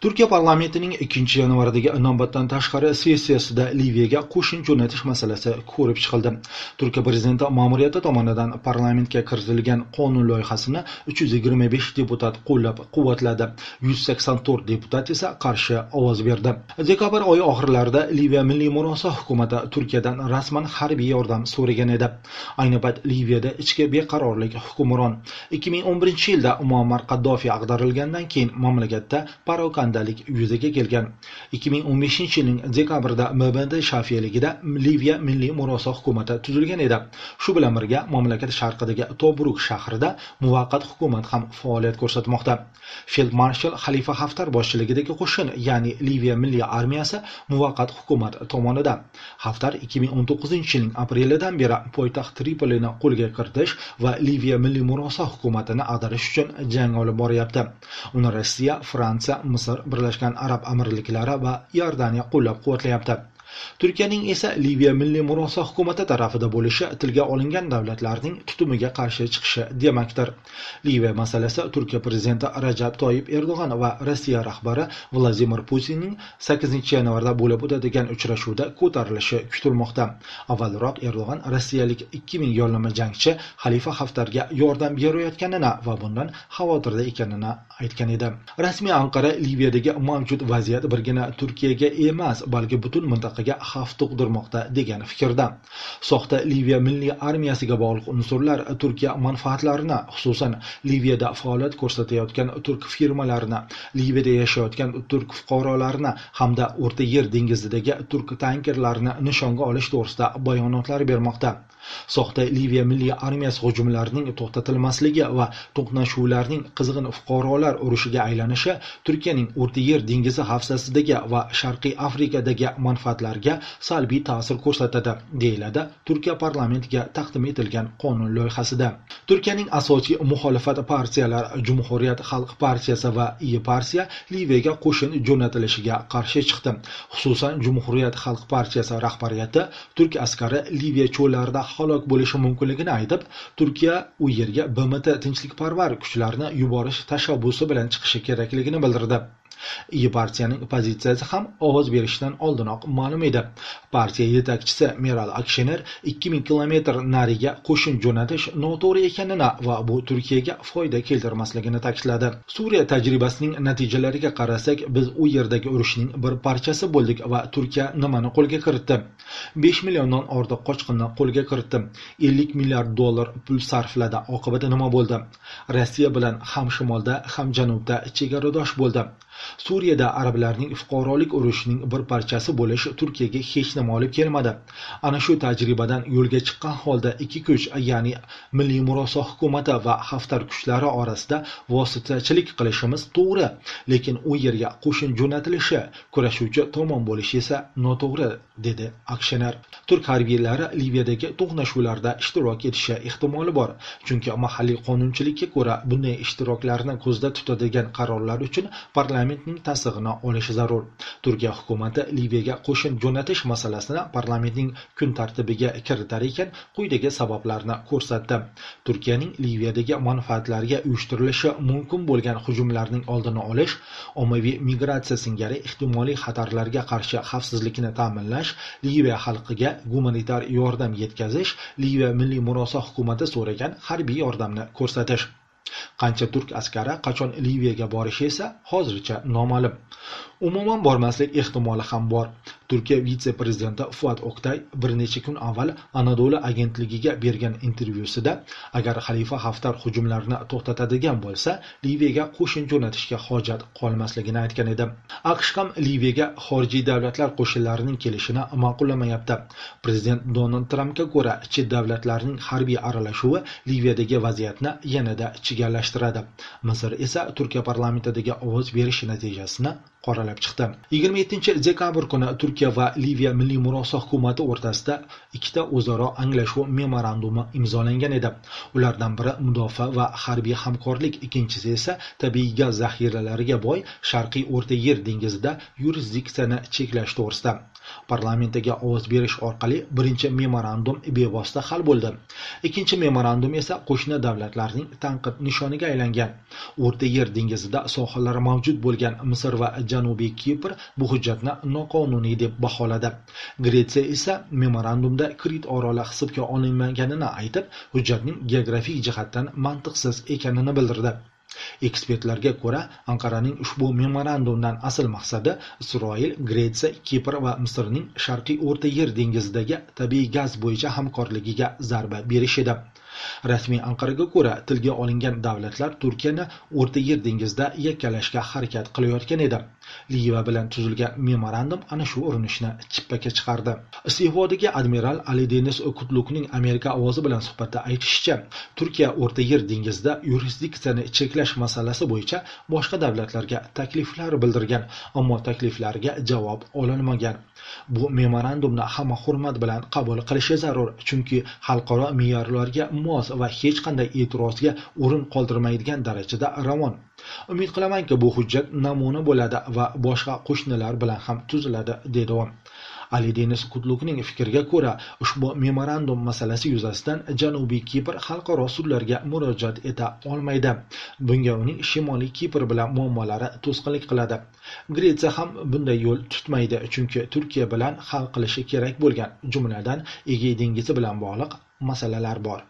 turkiya parlamentining 2 yanvardagi navbatdan tashqari sessiyasida liviyaga qo'shin jo'natish masalasi ko'rib chiqildi. Turkiya prezidenti ma'muriyati tomonidan parlamentga kiritilgan qonun loyihasini uch yuz yigirma besh deputat qo'llab quvvatladi yuz sakson to'rt deputat esa qarshi ovoz berdi. Dekabr oyi oxirlarida liviya milliy murosa hukumati turkiyadan rasman harbiy yordam so'ragan edi. Ayni payt liviyada ichki beqarorlik hukmron. Ikki ming o'n birinchi yilda muammar qaddofiy ag'darilgandan keyin mamlakatda parokanda parrandalik yuzaga kelgan 2015 yilning dekabrida mbd shafiyligida liviya milliy murosa hukumati tuzilgan edi. Shu bilan birga mamlakat sharqidagi tobruk shahrida muvaqqat hukumat ham faoliyat ko'rsatmoqda. Feld marshal xalifa haftar boshchiligidagi qo'shin ya'ni liviya milliy armiyasi muvaqqat hukumat tomonidan haftar 2019 yilning aprelidan beri poytaxt tripolini qo'lga kiritish va liviya milliy murosa hukumatini ag'darish uchun jang olib boryapti. Uni rossiya fransiya misr birlashgan arab amirliklari va iordaniya qo'llab-quvvatlayapti. Turkiyaning esa liviya milliy murosa hukumati tarafida bo'lishi tilga olingan davlatlarning tutumiga qarshi chiqishi demakdir. Liviya masalasi turkiya prezidenti rajab toyib erdo'g'an va rossiya rahbari vladimir putinning sakkizinchi yanvarda bo'lib o'tadigan uchrashuvda ko'tarilishi kutilmoqda. Avvalroq erdo'g'an rossiyalik ikki ming yo'llanma jangchi xalifa haftarga yordam berayotganini va bundan xavotirda ekanini aytgan edi. Rasmiy anqara liviyadagi mavjud vaziyat birgina turkiyaga emas balki butun mintaqa mintaqaga xavf tug'dirmoqda degan fikrda. Soxta Liviya milliy armiyasiga bog'liq unsurlar Turkiya manfaatlarini, xususan Liviyada faoliyat ko'rsatayotgan turk firmalarini, Liviyada yashayotgan turk fuqarolarini hamda O'rta Yer dengizidagi turk tankerlarini nishonga olish to'g'risida bayonotlar bermoqda. soxta liviya milliy armiyasi hujumlarining to'xtatilmasligi va to'qnashuvlarning qizg'in fuqarolar urushiga aylanishi turkiyaning o'rta yer dengizi havzasidagi va sharqiy afrikadagi manfaatlariga salbiy ta'sir ko'rsatadi deyiladi turkiya parlamentiga taqdim etilgan qonun loyihasida. Turkiyaning asosiy muxolifat partiyalari jumhuriyat xalq partiyasi va i partiya liviyaga qo'shin jo'natilishiga qarshi chiqdi. Xususan jumhuriyat xalq partiyasi rahbariyati turk askari liviya cho'llarida halok bo'lishi mumkinligini aytib turkiya u yerga bmt tinchlikparvar kuchlarni yuborish tashabbusi bilan chiqishi kerakligini bildirdi. Iyi partiyaning pozitsiyasi ham ovoz berishdan oldinoq ma'lum edi. Partiya yetakchisi meral akshener ikki ming kilometr nariga qo'shin jo'natish noto'g'ri ekanini va bu turkiyaga foyda keltirmasligini ta'kidladi. Suriya tajribasining natijalariga qarasak biz u yerdagi urushning bir parchasi bo'ldik va turkiya nimani qo'lga kiritdi? Besh milliondan ortiq qochqinni qo'lga kiritdi. Ellik milliard dollar pul sarfladi. Oqibati nima bo'ldi? Rossiya bilan ham shimolda ham janubda chegaradosh bo'ldi. Suriyada arablarning fuqarolik urushining bir parchasi bo'lish turkiyaga hech nima olib kelmadi. Ana shu tajribadan yo'lga chiqqan holda ikki kuch ya'ni milliy murosa hukumati va haftar kuchlari orasida vositachilik qilishimiz to'g'ri lekin u yerga qo'shin jo'natilishi kurashuvchi tomon bo'lishi esa noto'g'ri dedi akshenar turk harbiylari liviyadagi to'qnashuvlarda ishtirok etishi ehtimoli bor chunki mahalliy qonunchilikka ko'ra bunday ishtiroklarni ko'zda tutadigan qarorlar uchun parlament parlamentning tasdig'ini olishi zarur. Turkiya hukumati liviyaga qo'shin jo'natish masalasini parlamentning kun tartibiga kiritar ekan quyidagi sabablarni ko'rsatdi. Turkiyaning liviyadagi manfaatlarga uyushtirilishi mumkin bo'lgan hujumlarning oldini olish ommaviy migratsiya singari ehtimoliy xatarlarga qarshi xavfsizlikni ta'minlash liviya xalqiga gumanitar yordam yetkazish liviya milliy murosa hukumati so'ragan harbiy yordamni ko'rsatish. Qancha turk askari qachon liviyaga borishi esa hozircha noma'lum. Umuman bormaslik ehtimoli ham bor. Turkiya vitse prezidenti fuat oktay bir necha kun avval anadolu agentligiga bergan intervyusida agar xalifa haftar hujumlarni to'xtatadigan bo'lsa liviyaga qo'shin jo'natishga hojat qolmasligini aytgan edi. Aqsh ham liviyaga xorijiy davlatlar qo'shinlarining kelishini ma'qullamayapti prezident donald trampga ko'ra chet davlatlarning harbiy aralashuvi liviyadagi vaziyatni yanada chigallashtiradi. Misr esa turkiya parlamentidagi ovoz berish natijasini qoralab chiqdi. Yigirma yettinchi dekabr kuni turkiya va liviya milliy murosa hukumati o'rtasida ikkita o'zaro anglashuv memorandumi imzolangan edi. Ulardan biri mudofaa va harbiy hamkorlik ikkinchisi esa tabiiy gaz zaxiralariga boy sharqiy o'rta yer dengizida yurisdiksiyani cheklash to'g'risida. Parlamentga ovoz berish orqali birinchi memorandum bevosita hal bo'ldi. Ikkinchi memorandum esa qo'shni davlatlarning tanqid nishoniga aylangan. O'rta yer dengizida sohillari mavjud bo'lgan misr va janubiy kipr bu hujjatni noqonuniy deb baholadi. Gretsiya esa memorandumda krit oroli hisobga olinmaganini aytib hujjatning geografik jihatdan mantiqsiz ekanini bildirdi. Ekspertlarga ko'ra anqaraning ushbu memorandumdan asl maqsadi isroil gretsiya kipr va misrning sharqiy o'rta yer dengizidagi tabiiy gaz bo'yicha hamkorligiga zarba berish edi. Rasmiy anqaraga ko'ra tilga olingan davlatlar turkiyani o'rta yer dengizida yakkalashga harakat qilayotgan edi. Liva bilan tuzilgan memorandum ana shu urinishni chippaka chiqardi. Iste'fodagi admiral ali denis kutlukning amerika ovozi bilan suhbatda aytishicha turkiya o'rta yer dengizida yurisdiksiyani cheklash masalasi bo'yicha boshqa davlatlarga takliflar bildirgan ammo takliflariga javob olinmagan. Bu memorandumni hamma hurmat bilan qabul qilishi zarur chunki xalqaro me'yorlarga mos va hech qanday e'tirozga o'rin qoldirmaydigan darajada ravon. Umid qilamanki bu hujjat namuna bo'ladi va boshqa qo'shnilar bilan ham tuziladi dedi u. Ali denis kutlukning fikriga ko'ra ushbu memorandum masalasi yuzasidan janubiy kipr xalqaro sudlarga murojaat eta olmaydi. Bunga uning shimoliy kipr bilan muammolari to'sqinlik qiladi. Gretsiya ham bunday yo'l tutmaydi chunki turkiya bilan hal qilishi kerak bo'lgan jumladan egey dengizi bilan bog'liq masalalar bor.